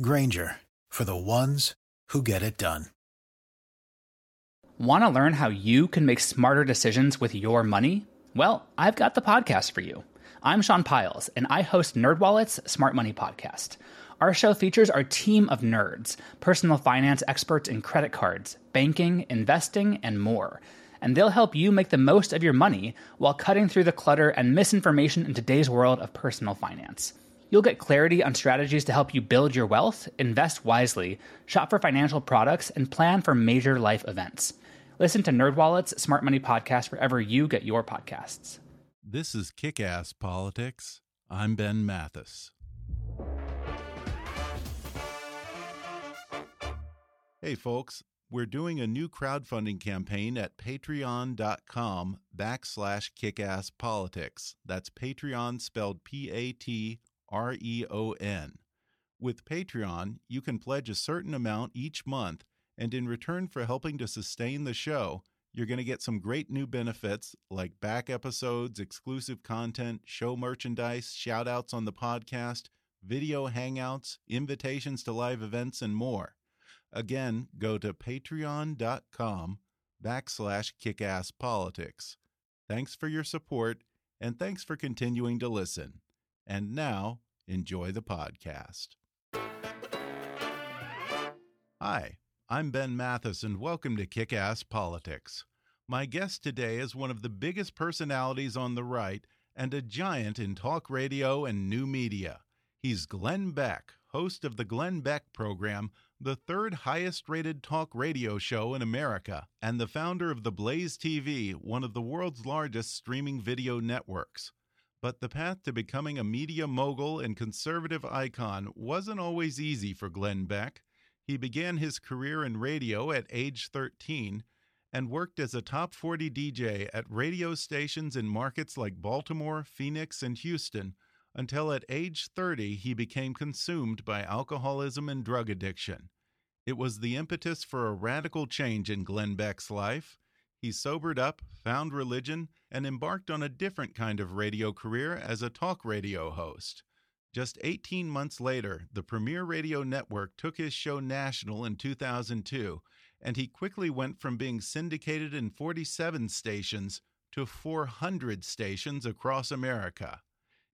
Grainger for the ones who get it done. Want to learn how you can make smarter decisions with your money? Well, I've got the podcast for you. I'm Sean Pyles, and I host NerdWallet's Smart Money Podcast. Our show features our team of nerds, personal finance experts in credit cards, banking, investing, and more. And they'll help you make the most of your money while cutting through the clutter and misinformation in today's world of personal finance. You'll get clarity on strategies to help you build your wealth, invest wisely, shop for financial products, and plan for major life events. Listen to NerdWallet's Smart Money Podcast wherever you get your podcasts. This is Kick Ass Politics. I'm Ben Mathis. Hey, folks, we're doing a new crowdfunding campaign at patreon.com backslash kickasspolitics. That's Patreon spelled P A T R E O N. With Patreon, you can pledge a certain amount each month, and in return for helping to sustain the show, you're going to get some great new benefits like back episodes, exclusive content, show merchandise, shout outs on the podcast, video hangouts, invitations to live events, and more. Again, go to patreon.com backslash kickasspolitics. Thanks for your support, and thanks for continuing to listen. And now, enjoy the podcast. Hi, I'm Ben Mathis, and welcome to Kick Ass Politics. My guest today is one of the biggest personalities on the right and a giant in talk radio and new media. He's Glenn Beck, host of the Glenn Beck program, the third highest rated talk radio show in America, and the founder of The Blaze TV, one of the world's largest streaming video networks. But the path to becoming a media mogul and conservative icon wasn't always easy for Glenn Beck. He began his career in radio at age 13 and worked as a top 40 DJ at radio stations in markets like Baltimore, Phoenix, and Houston until at age 30 he became consumed by alcoholism and drug addiction. It was the impetus for a radical change in Glenn Beck's life. He sobered up, found religion, and embarked on a different kind of radio career as a talk radio host. Just 18 months later, the Premier Radio Network took his show national in 2002, and he quickly went from being syndicated in 47 stations to 400 stations across America.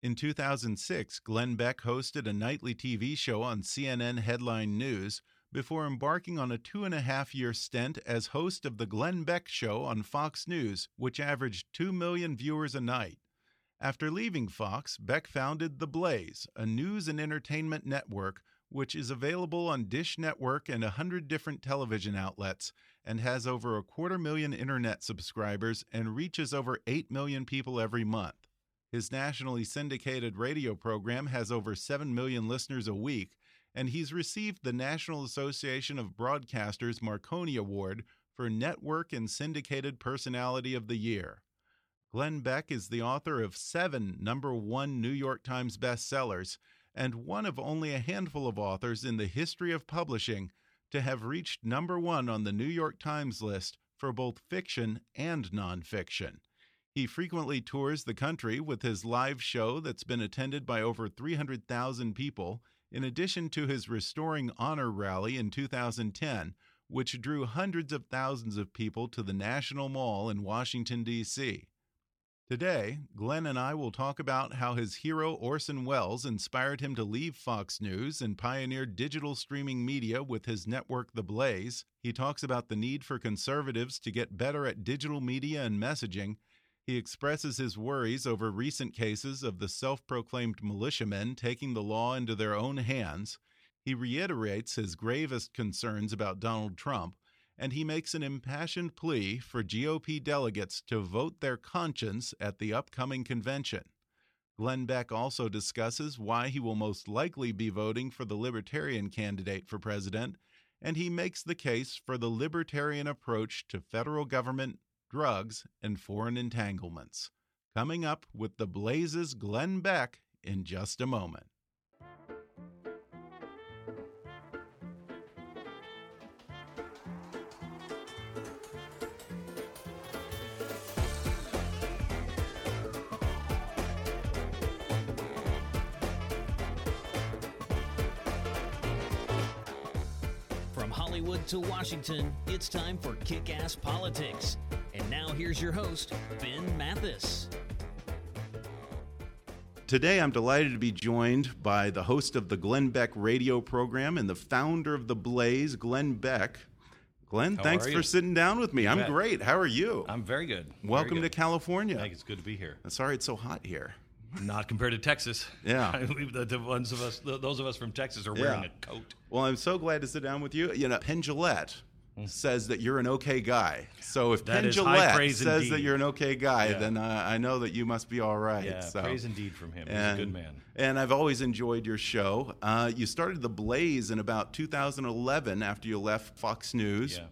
In 2006, Glenn Beck hosted a nightly TV show on CNN Headline News before embarking on a two and a half year stint as host of The Glenn Beck Show on Fox News, which averaged 2 million viewers a night. After leaving Fox, Beck founded The Blaze, a news and entertainment network which is available on Dish Network and 100 different television outlets and has over a quarter million internet subscribers and reaches over 8 million people every month. His nationally syndicated radio program has over 7 million listeners a week, and he's received the National Association of Broadcasters Marconi Award for Network and Syndicated Personality of the Year. Glenn Beck is the author of seven number one New York Times bestsellers and one of only a handful of authors in the history of publishing to have reached number one on the New York Times list for both fiction and nonfiction. He frequently tours the country with his live show that's been attended by over 300,000 people, in addition to his Restoring Honor rally in 2010, which drew hundreds of thousands of people to the National Mall in Washington, D.C. Today, Glenn and I will talk about how his hero Orson Welles inspired him to leave Fox News and pioneer digital streaming media with his network The Blaze. He talks about the need for conservatives to get better at digital media and messaging he expresses his worries over recent cases of the self proclaimed militiamen taking the law into their own hands. He reiterates his gravest concerns about Donald Trump, and he makes an impassioned plea for GOP delegates to vote their conscience at the upcoming convention. Glenn Beck also discusses why he will most likely be voting for the Libertarian candidate for president, and he makes the case for the Libertarian approach to federal government, drugs, and foreign entanglements. Coming up with the Blaze's Glenn Beck in just a moment. From Hollywood to Washington, it's time for Kick Ass Politics. And now here's your host, Ben Mathis. Today, I'm delighted to be joined by the host of the Glenn Beck radio program and the founder of The Blaze, Glenn Beck. Glenn, How thanks for sitting down with me. I'm bet. great. How are you? I'm very good. Very Welcome to. California. Thank you. It's good to be here. Sorry it's so hot here. Not compared to Texas. Yeah. I believe the, the ones of us, th those of us from Texas, are wearing Yeah. a coat. Well, I'm so glad to sit down with you. You know, Penn Jillette says that you're an okay guy. So if. That Penn Jillette says indeed. that you're an okay guy, Yeah. then uh, I know that you must be all right. Yeah, so. praise indeed from him. He's And, a good man. and I've always enjoyed your show. Uh, you started The Blaze in about 2011 after you left Fox News. Yeah.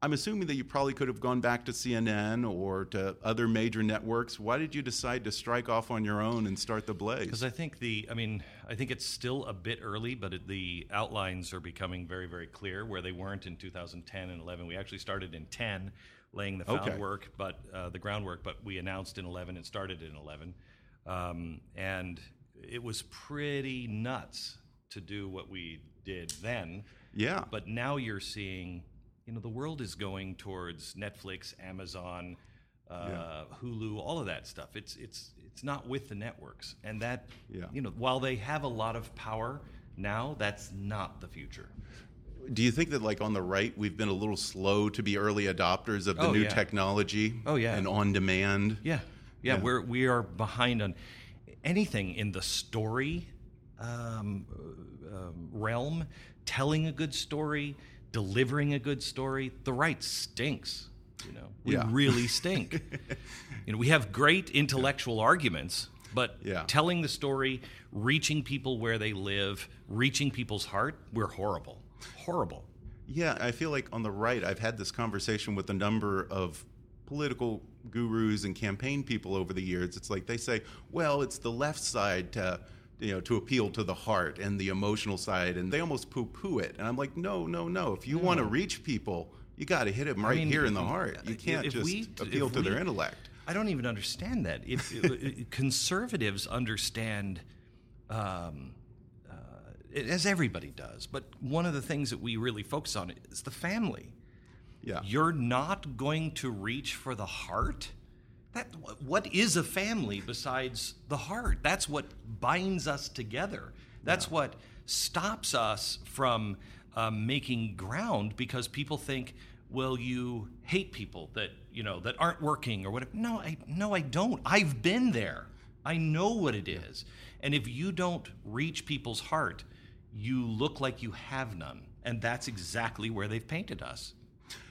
I'm assuming that you probably could have gone back to CNN or to other major networks. Why did you decide to strike off on your own and start The Blaze? Because I think the, I mean, I think it's still a bit early, but it, the outlines are becoming very, very clear where they weren't in 2010 and 11. We actually started in 10, laying the Okay. groundwork, but uh, the groundwork, but we announced in 11 and started in 11, um, and it was pretty nuts to do what we did then. yeah. But now you're seeing, you know, the world is going towards Netflix, Amazon, uh, Hulu, all of that stuff. It's it's it's not with the networks, and that Yeah. you know, while they have a lot of power now, that's not the future. Do you think that, like on the right, we've been a little slow to be early adopters of the Oh, new yeah. technology? Oh, yeah. and on demand. Yeah, yeah, Yeah. we're we are behind on anything in the story um, uh, um, realm, telling a good story, delivering a good story. The right stinks. You know, we Yeah. really stink. you know, we have great intellectual arguments, but Yeah. telling the story, reaching people where they live, reaching people's heart, we're horrible, horrible. Yeah, I feel like on the right, I've had this conversation with a number of political gurus and campaign people over the years. It's like they say, well, it's the left side to you know to appeal to the heart and the emotional side, and they almost poo-poo it. And I'm like, no, no, no. If you want to reach people, you got to hit them right mean, here in the heart. You can't just we- appeal to their intellect. I don't even understand that. If if- conservatives understand, um, uh, as everybody does, but one of the things that we really focus on is the family. Yeah. You're not going to reach for the heart. That what is a family besides the heart? That's what binds us together. That's what stops us from um, making ground because people think, well, you hate people that you know that aren't working or whatever. No, I no, I don't. I've been there. I know what it is. And if you don't reach people's heart, you look like you have none. And that's exactly where they've painted us.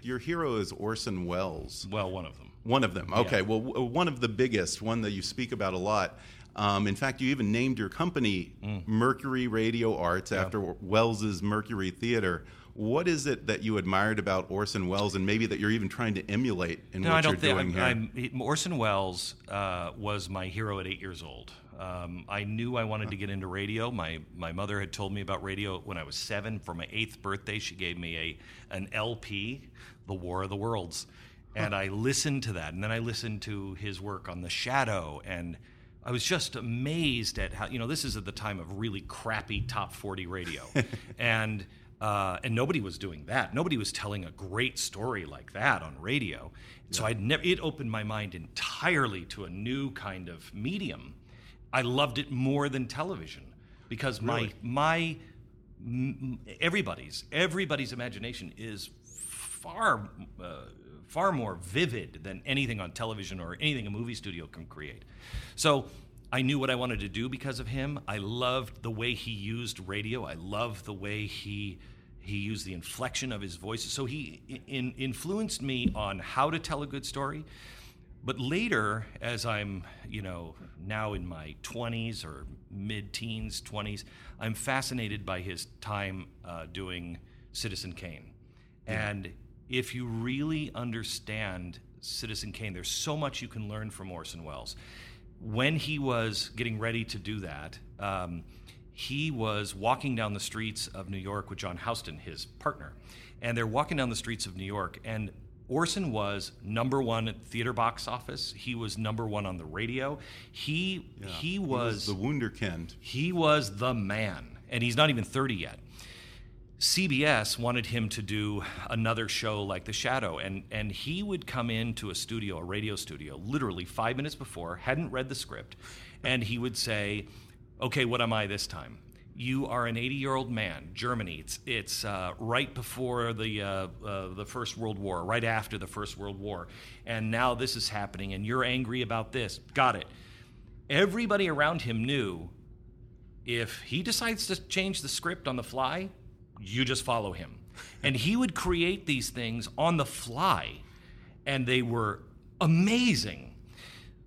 Your hero is Orson Welles. Well, one of them. One of them. Okay. Well, w- one of the biggest, one that you speak about a lot. Um, in fact, you even named your company Mercury Radio Arts after Welles's Mercury Theater. What is it that you admired about Orson Welles, and maybe that you're even trying to emulate in No, what I don't you're think doing here? I'm, I'm, Orson Welles uh, was my hero at eight years old. Um, I knew I wanted to get into radio. My my mother had told me about radio when I was seven. For my eighth birthday, she gave me a an LP, The War of the Worlds, and I listened to that. And then I listened to his work on The Shadow, and I was just amazed at how you know this is at the time of really crappy top forty radio, and uh, and nobody was doing that. Nobody was telling a great story like that on radio. So I'd never. It opened my mind entirely to a new kind of medium. I loved it more than television because my my everybody's everybody's imagination is far uh, far more vivid than anything on television or anything a movie studio can create. So I knew what I wanted to do because of him. I loved the way he used radio. I loved the way he he used the inflection of his voice. So he in, influenced me on how to tell a good story. But later, as I'm, you know, now in my 20s or mid teens, 20s, I'm fascinated by his time uh, doing Citizen Kane. And if you really understand Citizen Kane, there's so much you can learn from Orson Welles. When he was getting ready to do that, um, he was walking down the streets of New York with John Huston, his partner. And they're walking down the streets of New York, and Orson was number one at theater box office. He was number one on the radio. He Yeah. he was the wunderkind. he was the man, and he's not even 30 yet. CBS wanted him to do another show like The Shadow, and, and he would come into a studio, a radio studio, literally five minutes before, hadn't read the script, and he would say, Okay, what am I this time? You are an 80 year old man, Germany. It's, it's uh, right before the, uh, uh, the First World War, right after the First World War, and now this is happening, and you're angry about this. Got it. Everybody around him knew if he decides to change the script on the fly, you just follow him. And he would create these things on the fly, and they were amazing.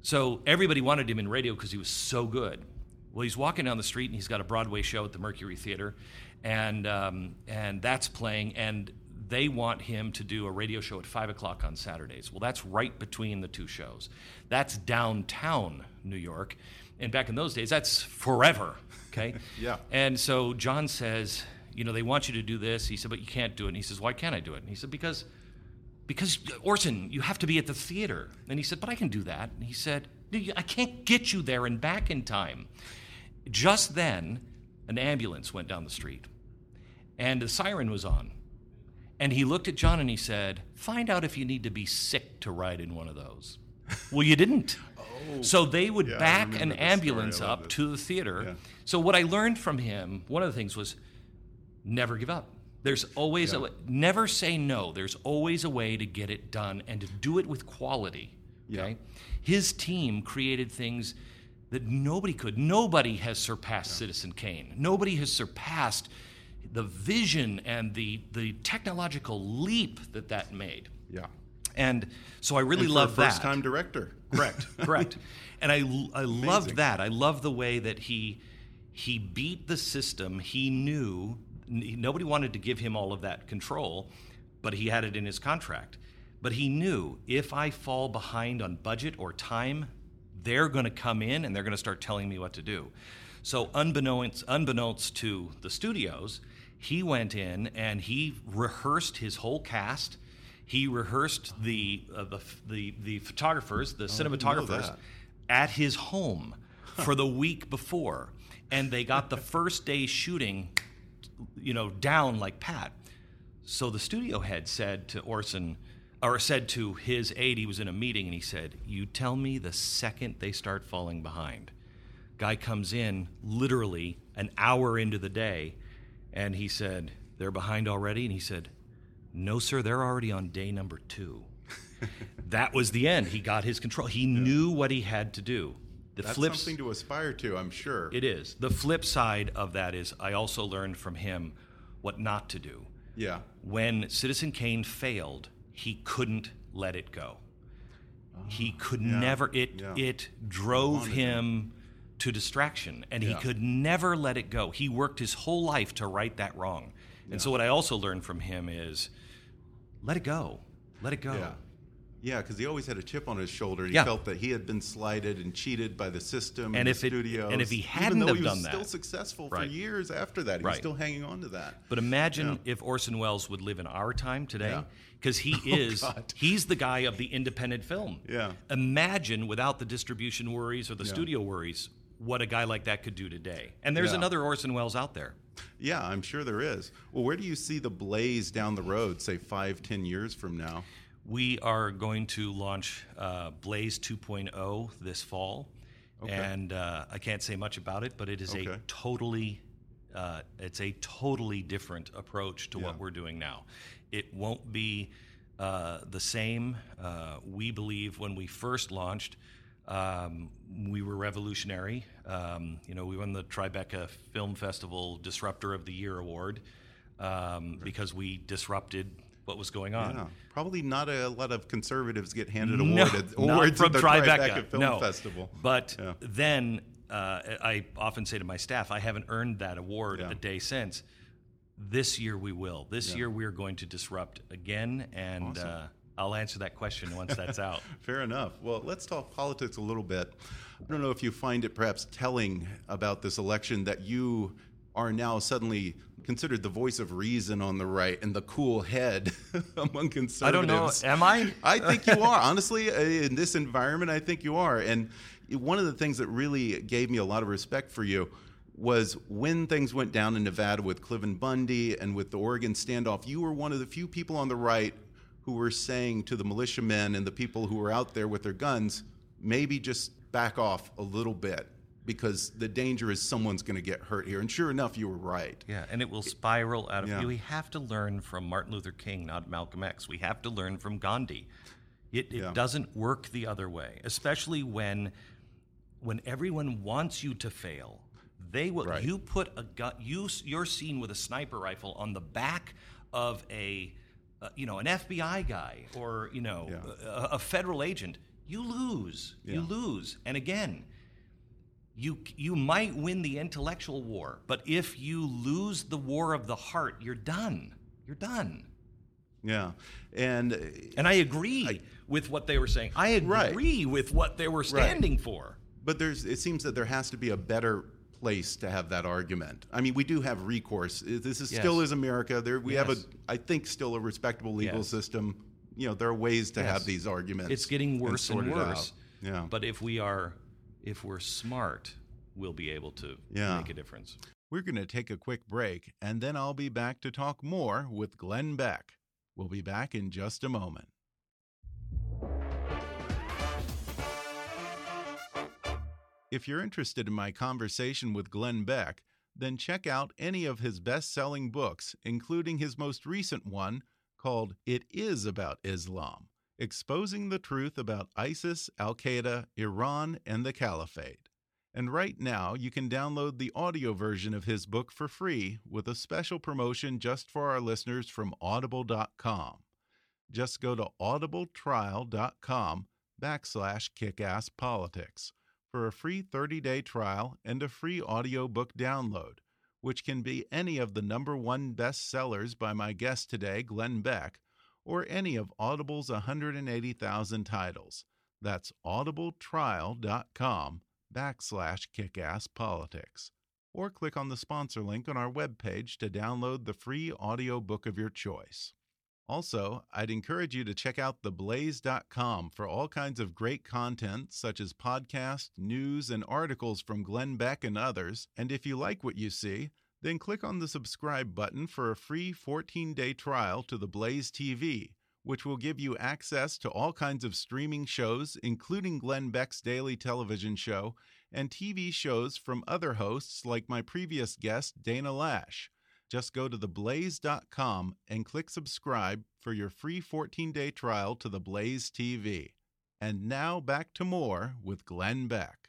So everybody wanted him in radio because he was so good. Well, he's walking down the street and he's got a Broadway show at the Mercury Theater, and um, and that's playing, and they want him to do a radio show at five o'clock on Saturdays. Well, that's right between the two shows. That's downtown New York, and back in those days, that's forever. Okay. Yeah. And so John says, you know, they want you to do this. He said, but you can't do it. And he says, why can't I do it? And he said, because because Orson, you have to be at the theater. And he said, but I can do that. And he said, "No, you- I can't get you there and back in time. Just then, an ambulance went down the street, and the siren was on. And he looked at John and he said, Find out if you need to be sick to ride in one of those. well, you didn't. So they would Yeah, back an ambulance up this. to the theater. Yeah. So what I learned from him, one of the things was never give up. There's always a way. Never say no. There's always a way to get it done and to do it with quality. Yeah. Okay? His team created things that nobody could. Nobody has surpassed Citizen Kane. Nobody has surpassed the vision and the the technological leap that that made. Yeah. And so I really love that. first time director. Correct, correct. And I, I Amazing. love that. I love the way that he he beat the system. He knew nobody wanted to give him all of that control, but he had it in his contract. But he knew if I fall behind on budget or time, they're going to come in and they're going to start telling me what to do. So unbeknownst, unbeknownst to the studios, he went in and he rehearsed his whole cast. He rehearsed the uh, the, the the photographers, the Oh, cinematographers, at his home for the week before, and they got the first day shooting, you know, down like Pat. So the studio head said to Orson, or said to his aide, he was in a meeting, and he said, "You tell me the second they start falling behind." Guy comes in literally an hour into the day, and he said, "They're behind already," and he said, "No, sir, they're already on day number two. that was the end. He got his control. He knew what he had to do. The That's flips, something to aspire to, I'm sure. it is. The flip side of that is I also learned from him what not to do. yeah. When Citizen Kane failed, he couldn't let it go. he could Ah, yeah, never it yeah. it drove him to distraction and he could never let it go. He worked his whole life to right that wrong. And so what I also learned from him is let it go. Let it go. Yeah. Yeah, because he always had a chip on his shoulder. He Yeah. felt that he had been slighted and cheated by the system And and, if the studio. and if he hadn't though he was done still that- successful Right. for years after that, he Right. was still hanging on to that. But imagine Yeah. if Orson Welles would live in our time today, Yeah. Because he Oh, is God. he's the guy of the independent film. Yeah. Imagine without the distribution worries or the Yeah. studio worries, what a guy like that could do today. And there's Yeah. another Orson Welles out there. Yeah, I'm sure there is. Well, where do you see the blaze down the road, say five, ten years from now? We are going to launch uh, Blaze 2.0 this fall, Okay. and uh, I can't say much about it, but it is a totally uh, it's a totally different approach to Yeah. what we're doing now. It won't be uh, the same. Uh, we believe when we first launched, um, we were revolutionary. Um, you know, we won the Tribeca Film Festival Disruptor of the Year award um, because we disrupted what was going on. Yeah, probably not a lot of conservatives get handed No, awarded, awards from at the Tribeca. Tribeca Film no. Festival. But Yeah. then uh, I often say to my staff, I haven't earned that award Yeah. a day since. This year we will. This year we're going to disrupt again, and uh, I'll answer that question once that's out. Fair enough. Well, let's talk politics a little bit. I don't know if you find it perhaps telling about this election that you are now suddenly considered the voice of reason on the right and the cool head among conservatives. I don't know. Am I? I think you are. Honestly, uh, in this environment, I think you are. And one of the things that really gave me a lot of respect for you was when things went down in Nevada with Cliven Bundy and with the Oregon standoff, you were one of the few people on the right who were saying to the militiamen and the people who were out there with their guns, maybe just back off a little bit because the danger is someone's going to get hurt here. And sure enough, you were right. Yeah, and it will spiral out of. Yeah. We have to learn from Martin Luther King, not Malcolm X. We have to learn from Gandhi. It, it Yeah. doesn't work the other way, especially when when everyone wants you to fail. They will. Right. You put a gun. You you're seen with a sniper rifle on the back of a, uh, you know, an FBI guy or you know Yeah. a, a federal agent. You lose. You lose. And again, you you might win the intellectual war, but if you lose the war of the heart, you're done. You're done. Yeah. And uh, And I agree with what they were saying. I Right. agree with what they were standing for. But there's, it seems that there has to be a better place to have that argument. I mean, we do have recourse. This is Yes. still is America. There, we have a, I think, still a respectable legal Yes. system. You know, there are ways to Yes. have these arguments. It's getting worse and, sort it worse. Yeah. But if we are if we're smart, we'll be able to Yeah. make a difference. We're going to take a quick break, and then I'll be back to talk more with Glenn Beck. We'll be back in just a moment. If you're interested in my conversation with Glenn Beck, then check out any of his best selling books, including his most recent one called It Is About Islam Exposing the Truth About ISIS, Al Qaeda, Iran, and the Caliphate. And right now, you can download the audio version of his book for free with a special promotion just for our listeners from audible.com. Just go to audibletrial.com backslash kickasspolitics for a free 30-day trial and a free audiobook download, which can be any of the number one bestsellers by my guest today, Glenn Beck, or any of Audible's 180,000 titles. That's audibletrial.com backslash kickasspolitics. Or click on the sponsor link on our webpage to download the free audiobook of your choice. Also, I'd encourage you to check out theblaze.com for all kinds of great content such as podcasts, news, and articles from Glenn Beck and others. And if you like what you see, then click on the subscribe button for a free 14 day trial to the Blaze TV, which will give you access to all kinds of streaming shows, including Glenn Beck's daily television show, and TV shows from other hosts like my previous guest, Dana Loesch. Just go to theblaze.com and click subscribe for your free 14 day trial to the Blaze TV. And now back to more with Glenn Beck.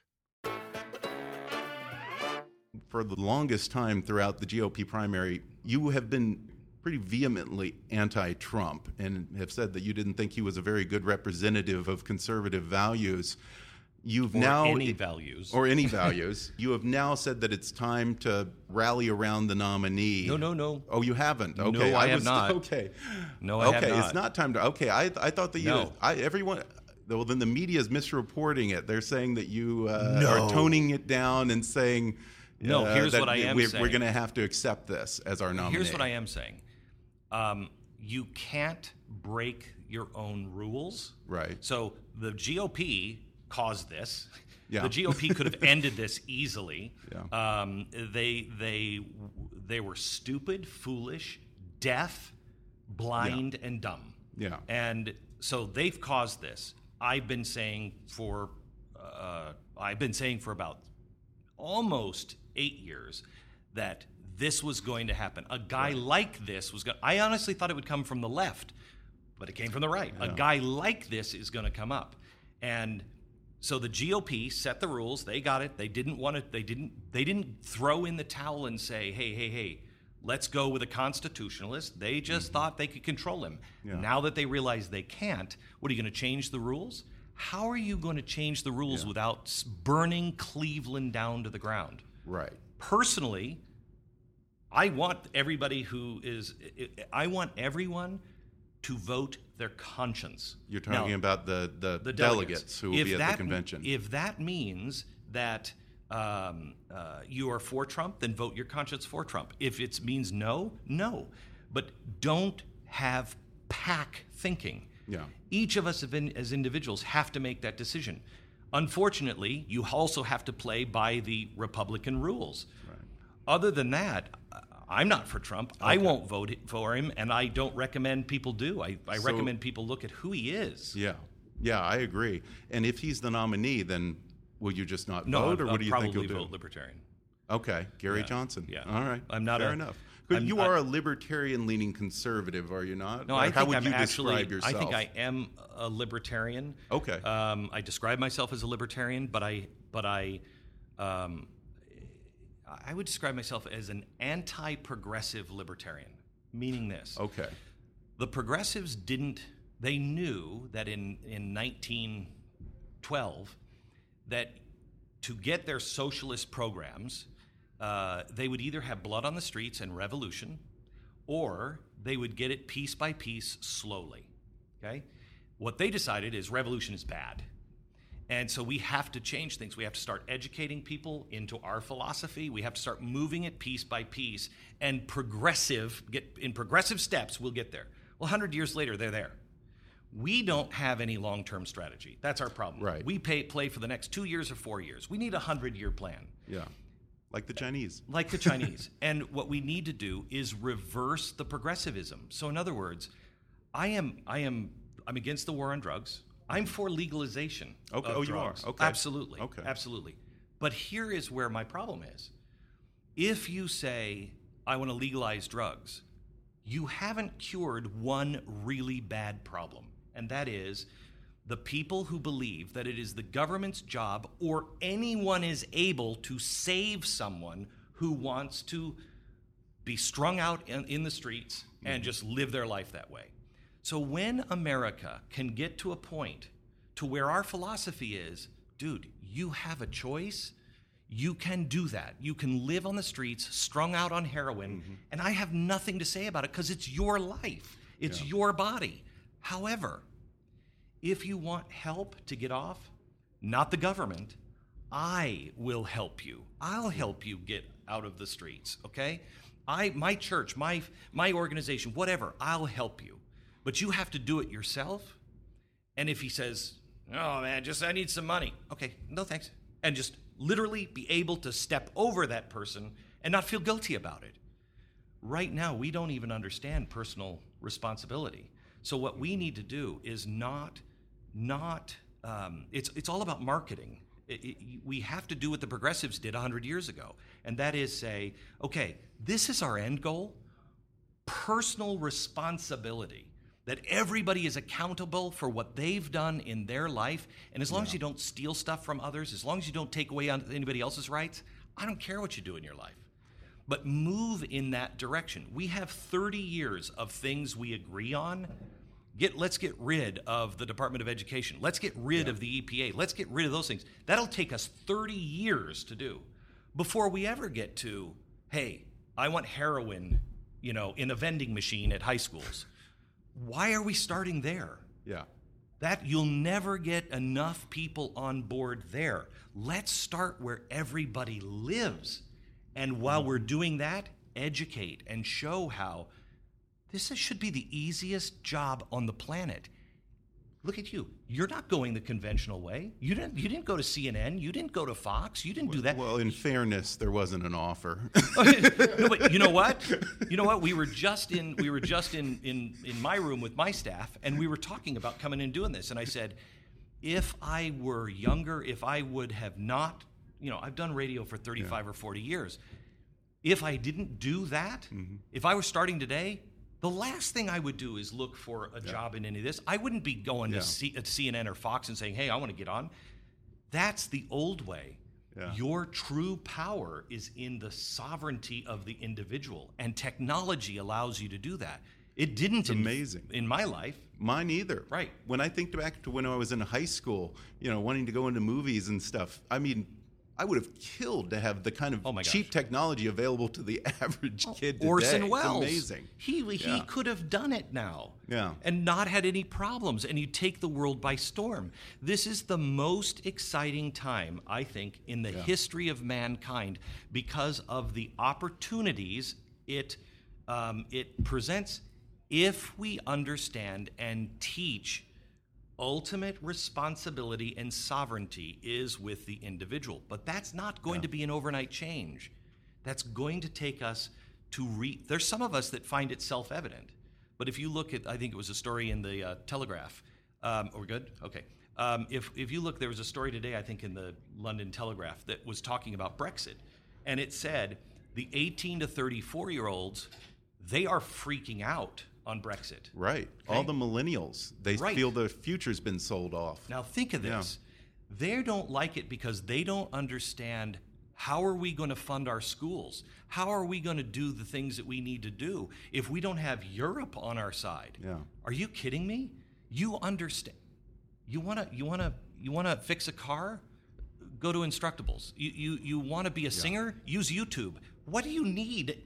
For the longest time throughout the GOP primary, you have been pretty vehemently anti Trump and have said that you didn't think he was a very good representative of conservative values. You've Or now any values. or any values. You have now said that it's time to rally around the nominee. No, no, no. Oh, you haven't. Okay, No, I have was, not. Okay, No, I have not. okay, it's not time to. Okay, I I thought that you. No. I everyone. Well, then the media is misreporting it. They're saying that you uh, No. are toning it down and saying. No, uh, here's that what I am we're, saying. We're going to have to accept this as our nominee. Here's what I am saying. Um, you can't break your own rules. Right. So the GOP caused this. Yeah. The GOP could have ended this easily. Yeah. Um, they they they were stupid, foolish, deaf, blind, and dumb. Yeah. And so they've caused this. I've been saying for uh, I've been saying for about almost eight years that this was going to happen. A guy like this was going. I honestly thought it would come from the left, but it came from the right. A guy like this is going to come up, and so the GOP set the rules. They got it. They didn't want to. They didn't. They didn't throw in the towel and say, "Hey, hey, hey, Let's go with a constitutionalist. They just Mm-hmm. thought they could control him. Now that they realize they can't, what are you going to change the rules? How are you going to change the rules without burning Cleveland down to the ground? Right. personally, I want everybody who is, I want everyone to vote their conscience. You're talking Now, about the, the, the delegates, who will If be at that- the convention. If that means that um, uh, you are for Trump, then vote your conscience for Trump. If it means no, no. But don't have pack thinking. Yeah. Each of us been- as individuals have to make that decision. Unfortunately, you also have to play by the Republican rules. Other than that, I'm not for Trump. I won't vote for him, and I don't recommend people do. I, I So- recommend people look at who he is. yeah. Yeah, I agree. And if he's the nominee, then will you just not No, vote, I'll, or what do you think you'll do? Probably vote Libertarian. Okay, Gary Yeah, Johnson. yeah. All right. I'm not Fair a- enough. But I'm- you are a libertarian-leaning conservative, are you not? No, Or I how think would I'm you actually. describe yourself? I think I am a libertarian. Okay. Um, I describe myself as a libertarian, but I, but I, um, I would describe myself as an anti-progressive libertarian. Meaning this: Okay. the progressives didn't. They knew that in in 1912 that to get their socialist programs, uh, they would either have blood on the streets and revolution, or they would get it piece by piece slowly. Okay? What they decided is revolution is bad. And so we have to change things. We have to start educating people into our philosophy. We have to start moving it piece by piece and progressive, get in progressive steps, we'll get there. Well, 100 years later, they're there. We don't have any long term strategy. That's our problem. Right. We pay, play for the next two years or four years. We need a 100 year plan Yeah. Like the Chinese. like the Chinese. and what we need to do is reverse the progressivism. So in other words, I am I am I'm against the war on drugs. I'm for legalization. Okay. Oh, you are. Okay. Absolutely. Okay. Absolutely. But here is where my problem is. If you say I want to legalize drugs, you haven't cured one really bad problem, and that is the people who believe that it is the government's job or anyone is able to save someone who wants to be strung out in, in the streets and mm-hmm. just live their life that way. So when America can get to a point to where our philosophy is, dude, you have a choice. You can do that. You can live on the streets, strung out on heroin, mm-hmm. and I have nothing to say about it because it's your life. It's your body. However, if you want help to get off, not the government, I will help you. I'll help you get out of the streets, okay? I my church, my my organization, whatever, I'll help you. But you have to do it yourself. And if he says, "Oh man, just I need some money." Okay, no thanks. And just literally be able to step over that person and not feel guilty about it right now we don't even understand personal responsibility so what we need to do is not not um, it's it's all about marketing It- it- we have to do what the progressives did 100 years ago and that is say okay this is our end goal personal responsibility that everybody is accountable for what they've done in their life and as long as you don't steal stuff from others as long as you don't take away on anybody else's rights i don't care what you do in your life but move in that direction. We have 30 years of things we agree on. Get, let's get rid of the Department of Education. Let's get rid of the EPA. Let's get rid of those things. That'll take us 30 years to do before we ever get to, hey, I want heroin, you know, in a vending machine at high schools. Why are we starting there? Yeah. That you'll never get enough people on board there. Let's start where everybody lives. And while we're doing that, educate and show how this should be the easiest job on the planet. Look at you. You're not going the conventional way. You didn't you didn't go to CNN, you didn't go to Fox, you didn't do that. Well, in fairness, there wasn't an offer. no, but you know what? You know what? We were just in we were just in in in my room with my staff, and we were talking about coming and doing this. And I said, if I were younger, if I would have not, you know, I've done radio for 35 or 40 years. If I didn't do that, mm-hmm. if I were starting today, the last thing I would do is look for a job in any of this. I wouldn't be going Yeah. to C, uh, CNN or Fox and saying, "Hey, I want to get on." That's the old way. Yeah. Your true power is in the sovereignty of the individual, and technology allows you to do that. It didn't in- amazing. in my life. Mine either. Right. When I think back to when I was in high school, you know, wanting to go into movies and stuff, I mean, I would have killed to have the kind of Oh cheap technology available to the average kid today. Orson It's Welles. amazing. He he Yeah. could have done it now. Yeah. And not had any problems and you take the world by storm. This is the most exciting time, I think, in the history of mankind because of the opportunities it um, it presents if we understand and teach ultimate responsibility and sovereignty is with the individual. But that's not going to be an overnight change. That's going to take us to re. There's some of us that find it self evident. But if you look at, I think it was a story in the uh, Telegraph. Um, are we good? Okay. Um, if, if you look, there was a story today, I think, in the London Telegraph that was talking about Brexit. And it said the 18 to 34 year olds, they are freaking out on Brexit. Right. All the millennials, they Right. feel the future's been sold off. Now think of Yeah. this. They don't like it because they don't understand how are we going to fund our schools? How are we going to do the things that we need to do if we don't have Europe on our side? Yeah. Are you kidding me? You understand you want to you want to you want to fix a car? Go to Instructables. You you you want to be a singer? Use YouTube. What do you need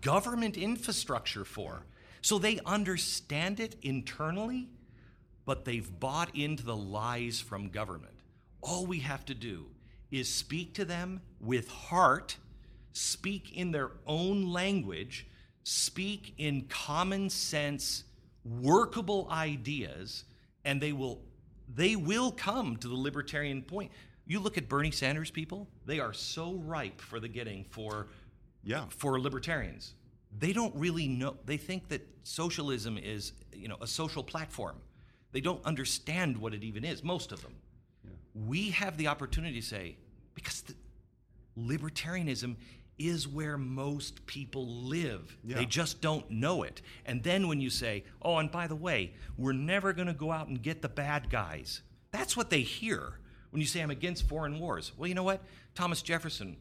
government infrastructure for? So they understand it internally, but they've bought into the lies from government. All we have to do is speak to them with heart, speak in their own language, speak in common sense, workable ideas, and they will they will come to the libertarian point. You look at Bernie Sanders people, they are so ripe for the getting for Yeah. for libertarians. They don't really know. They think that socialism is, you know, a social platform. They don't understand what it even is. Most of them. We have the opportunity to say, because the, libertarianism is where most people live. Yeah. They just don't know it. And then when you say, "Oh, and by the way, we're never going to go out and get the bad guys," that's what they hear when you say, "I'm against foreign wars." Well, you know what? Thomas Jefferson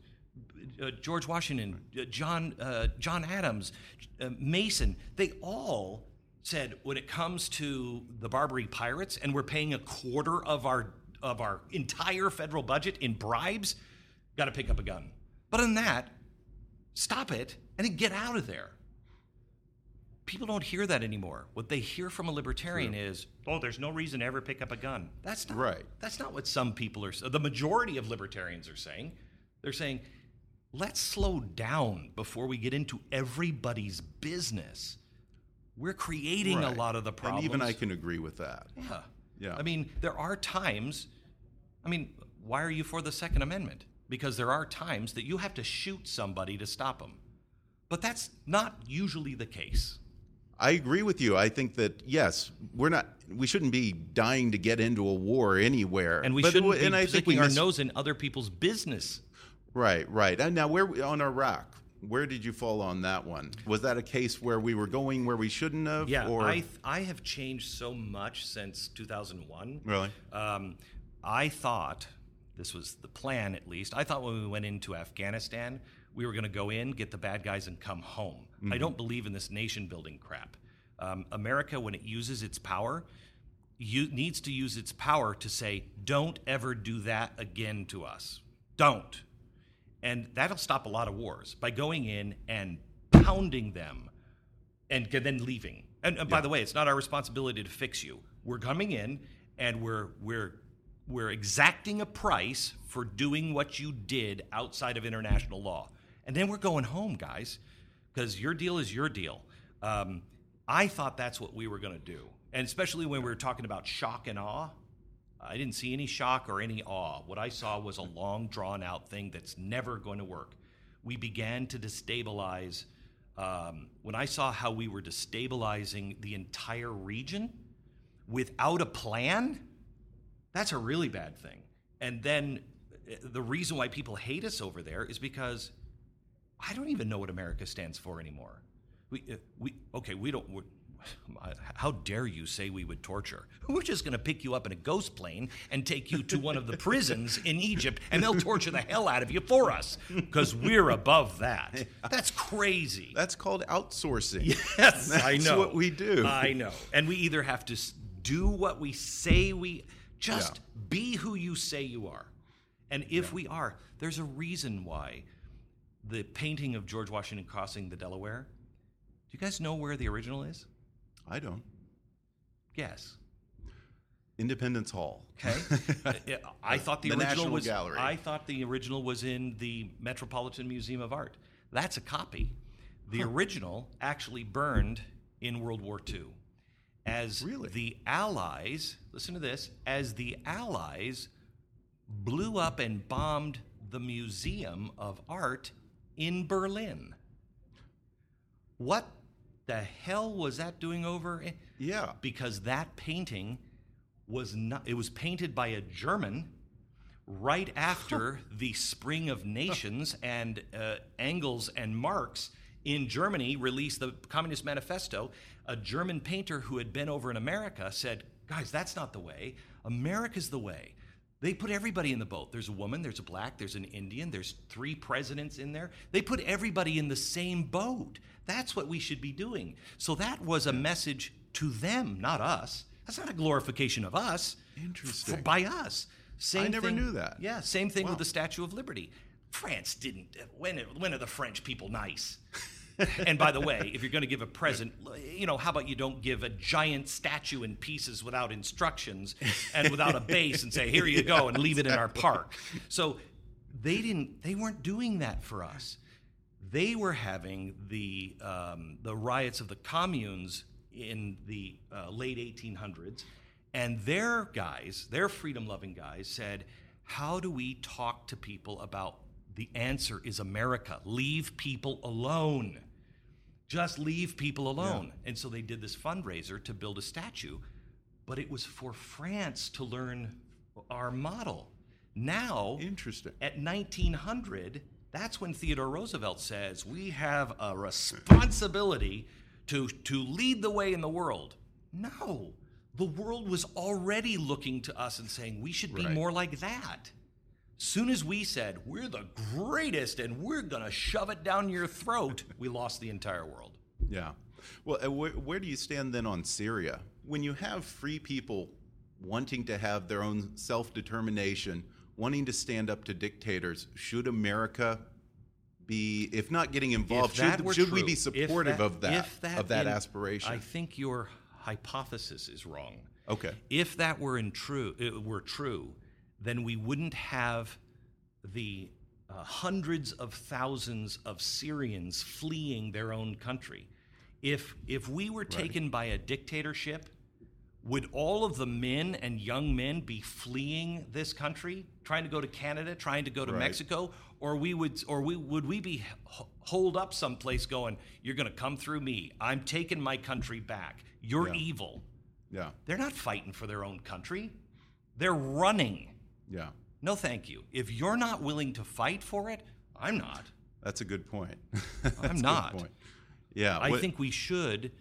uh, George Washington, uh, John, uh, John Adams, uh, Mason, they all said when it comes to the Barbary pirates and we're paying a quarter of our of our entire federal budget in bribes, got to pick up a gun. But in that, stop it and then get out of there. People don't hear that anymore. What they hear from a libertarian is, "Oh, there's no reason to ever pick up a gun." That's not Right. That's not what some people are. The majority of libertarians are saying. They're saying, let's slow down before we get into everybody's business. We're creating Right. a lot of the problems. And even I can agree with that. Yeah. Yeah. I mean, there are times. I mean, why are you for the Second Amendment? Because there are times that you have to shoot somebody to stop them. But that's not usually the case. I agree with you. I think that yes, we're not. We shouldn't be dying to get into a war anywhere, And we But- shouldn't be and I think we our miss- nose in other people's business. Right, right. And now, where on Iraq? Where did you fall on that one? Was that a case where we were going where we shouldn't have? Yeah, or I I have changed so much since 2001. really? Um, I thought this was the plan, at least. I thought when we went into Afghanistan, we were going to go in, get the bad guys, and come home. I don't believe in this nation building crap. Um, America, when it uses its power, you, needs to use its power to say, "Don't ever do that again to us. Don't." And that'll stop a lot of wars by going in and pounding them and then leaving. And, and by the way, it's not our responsibility to fix you. We're coming in and we're we're we're exacting a price for doing what you did outside of international law, and then we're going home, guys, because your deal is your deal. Um, I thought that's what we were going to do, and especially when we were talking about shock and awe. I didn't see any shock or any awe. What I saw was a long, drawn out thing that's never going to work. We began to destabilize. Um, when I saw how we were destabilizing the entire region without a plan, that's a really bad thing. And then uh, the reason why people hate us over there is because I don't even know what America stands for anymore. We, uh, we okay, we don't. How dare you say we would torture? We're just going to pick you up in a ghost plane and take you to one of the prisons in Egypt, and they'll torture the hell out of you for us because we're above that. That's crazy. That's called outsourcing. Yes, That's I know. what we do. I know. And we either have to do what we say we just Yeah. be who you say you are. And if we are, there's a reason why the painting of George Washington crossing the Delaware. Do you guys know where the original is? I don't. Yes. Independence Hall. Okay. I thought the, The original National was. Gallery. I thought the original was in the Metropolitan Museum of Art. That's a copy. The original actually burned in World War II. As Really? the Allies, listen to this, as the Allies blew up and bombed the Museum of Art in Berlin. What the hell was that doing over? Yeah. because that painting was not it was painted by a german right after the spring of nations and uh, engels and marx in germany released the communist manifesto a german painter who had been over in america said guys that's not the way america's the way they put everybody in the boat. There's a woman, there's a black, there's an Indian, there's three presidents in there. They put everybody in the same boat. That's what we should be doing. So that was a message to them, not us. That's not a glorification of us. Interesting. f- by us. Same I never thing- knew that. Yeah, same thing Wow. with the Statue of Liberty. France didn't. When, when are the French people nice? And by the way, if you're going to give a present, you know, how about you don't give a giant statue in pieces without instructions and without a base and say, "Here you go," and leave it in our park. So they didn't. They weren't doing that for us. They were having the um, the riots of the communes in the uh, late 1800s, and their guys, their freedom-loving guys, said, "How do we talk to people about?" The answer is America. Leave people alone. Just leave people alone. And so they did this fundraiser to build a statue, but it was for France to learn our model. Now, Interesting. at 1900, that's when Theodore Roosevelt says we have a responsibility to, to lead the way in the world. No, the world was already looking to us and saying we should be Right. more like that. Soon as we said we're the greatest and we're going to shove it down your throat, we lost the entire world. Yeah. Well, where, where do you stand then on Syria? When you have free people wanting to have their own self determination, wanting to stand up to dictators, should America be, if not getting involved, that should, should we be supportive of that, if of that in- aspiration? I think your hypothesis is wrong. okay. If that were in true, it were true, then we wouldn't have the uh, hundreds of thousands of Syrians fleeing their own country. If if we were taken by a dictatorship, would all of the men and young men be fleeing this country, trying to go to Canada, trying to go to Right. Mexico, or we would, or we would we be holed up someplace, going, "You're going to come through me. I'm taking my country back. You're Yeah. evil." Yeah. They're not fighting for their own country. They're running. Yeah. No, thank you. If you're not willing to fight for it, I'm not. That's a good point. I'm not. point. Yeah. I what- think we should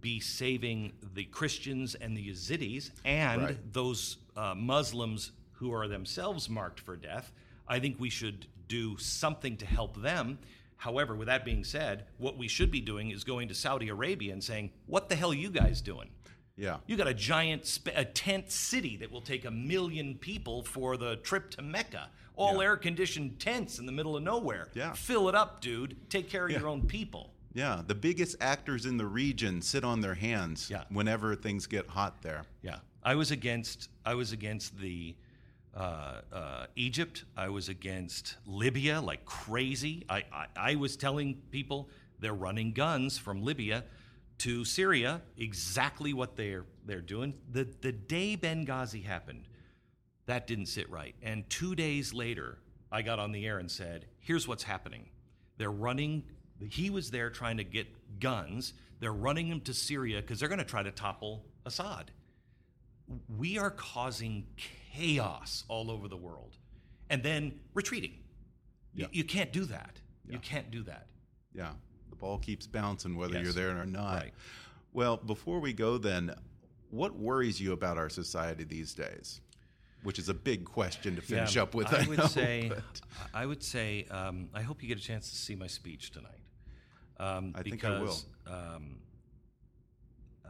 be saving the Christians and the Yazidis and Right. those uh, Muslims who are themselves marked for death. I think we should do something to help them. However, with that being said, what we should be doing is going to Saudi Arabia and saying, "What the hell are you guys doing?" Yeah. You got a giant sp- a tent city that will take a million people for the trip to Mecca. All Yeah. air conditioned tents in the middle of nowhere. Yeah. Fill it up, dude. Take care of Yeah. your own people. Yeah. The biggest actors in the region sit on their hands Yeah. whenever things get hot there. Yeah. I was against I was against the uh, uh, Egypt. I was against Libya like crazy. I, I, I was telling people they're running guns from Libya to Syria, exactly what they're they're doing. The the day Benghazi happened, that didn't sit right. And two days later, I got on the air and said, "Here's what's happening. They're running. He was there trying to get guns. They're running them to Syria because they're going to try to topple Assad. We are causing chaos all over the world, and then retreating. You- Yeah. You, can't do that. Yeah. You can't do that. Yeah. Ball keeps bouncing whether Yes. you're there or not. Right. Well, before we go, then, what worries you about our society these days? Which is a big question to finish Yeah, up with. I, I would know, say, but- I would say, um, I hope you get a chance to see my speech tonight. Um, I think I will. because, Um, uh,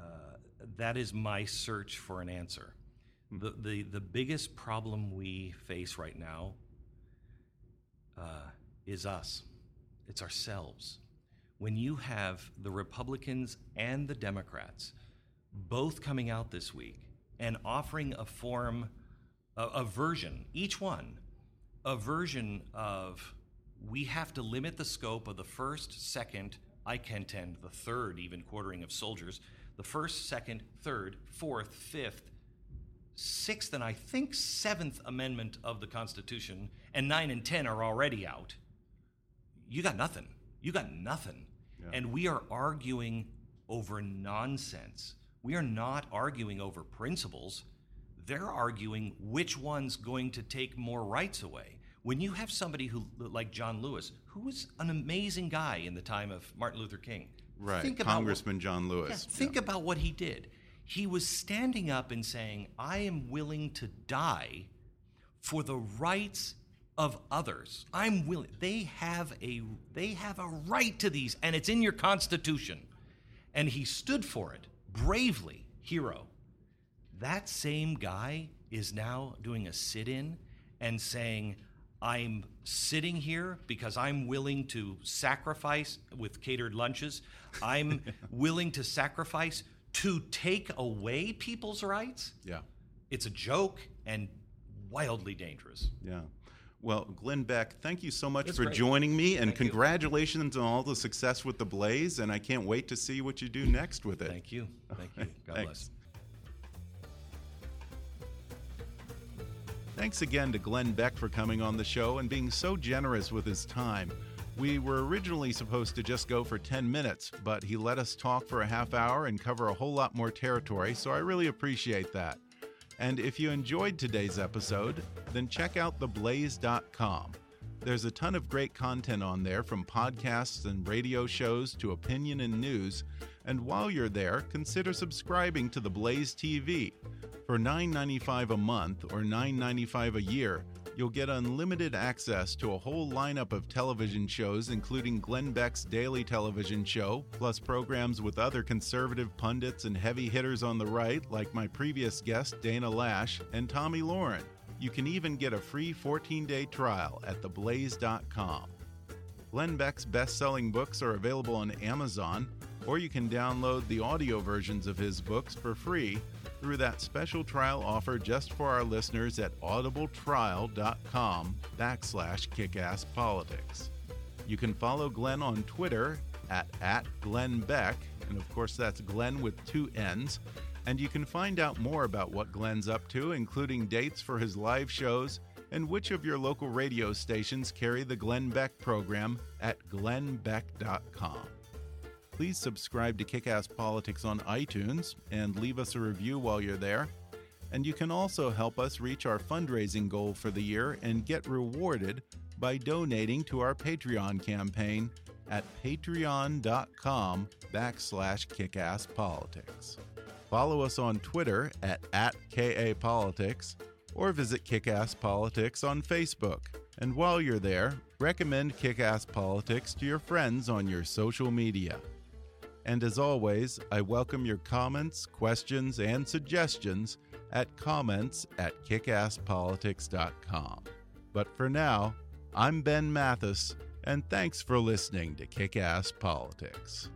that is my search for an answer. Hmm. The, the, the biggest problem we face right now uh, is us. It's ourselves. When you have the Republicans and the Democrats both coming out this week and offering a form, a, a version, each one, a version of we have to limit the scope of the first, second, I contend the third, even quartering of soldiers, the first, second, third, fourth, fifth, sixth, and I think seventh amendment of the Constitution, and nine and ten are already out. You got nothing. You got nothing. And we are arguing over nonsense. We are not arguing over principles. They're arguing which one's going to take more rights away. When you have somebody who, like John Lewis, who was an amazing guy in the time of Martin Luther King, right, think about what- Congressman John Lewis. yeah, think about what he did. He was standing up and saying, I am willing to die for the rights of others. I'm willing. They have a they have a right to these, and it's in your constitution. And he stood for it bravely, hero. That same guy is now doing a sit-in and saying, I'm sitting here because I'm willing to sacrifice with catered lunches. I'm willing to sacrifice to take away people's rights. Yeah, It's a joke and wildly dangerous. yeah. Well, Glenn Beck, thank you so much That's for great. joining me, and Thank you. congratulations on all the success with the Blaze. And I can't wait to see what you do next with it. Thank you. Thank you. God Thanks. bless. Thanks again to Glenn Beck for coming on the show and being so generous with his time. We were originally supposed to just go for 10 minutes, but he let us talk for a half hour and cover a whole lot more territory, so I really appreciate that. And if you enjoyed today's episode, then check out theblaze.com. There's a ton of great content on there from podcasts and radio shows to opinion and news. And while you're there, consider subscribing to The Blaze TV. For $9.95 a month or $9.95 a year, you'll get unlimited access to a whole lineup of television shows, including Glenn Beck's daily television show, plus programs with other conservative pundits and heavy hitters on the right, like my previous guest, Dana Loesch, and Tomi Lahren. You can even get a free 14 day trial at theblaze.com. Glenn Beck's best selling books are available on Amazon, or you can download the audio versions of his books for free through that special trial offer just for our listeners at audibletrial.com backslash kickasspolitics. You can follow Glenn on Twitter at, at Glenn Beck, and of course that's Glenn with two N's. And you can find out more about what Glenn's up to, including dates for his live shows and which of your local radio stations carry the Glenn Beck program at glennbeck.com. Please subscribe to Kickass Politics on iTunes and leave us a review while you're there. And you can also help us reach our fundraising goal for the year and get rewarded by donating to our Patreon campaign at patreon.com backslash kickasspolitics. Follow us on Twitter at, at KAPolitics or visit Kickass Politics on Facebook. And while you're there, recommend Kickass Politics to your friends on your social media. And as always, I welcome your comments, questions, and suggestions at comments at kickasspolitics.com. But for now, I'm Ben Mathis, and thanks for listening to Kick Ass Politics.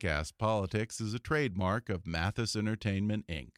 Kickass Politics is a trademark of Mathis Entertainment, Inc.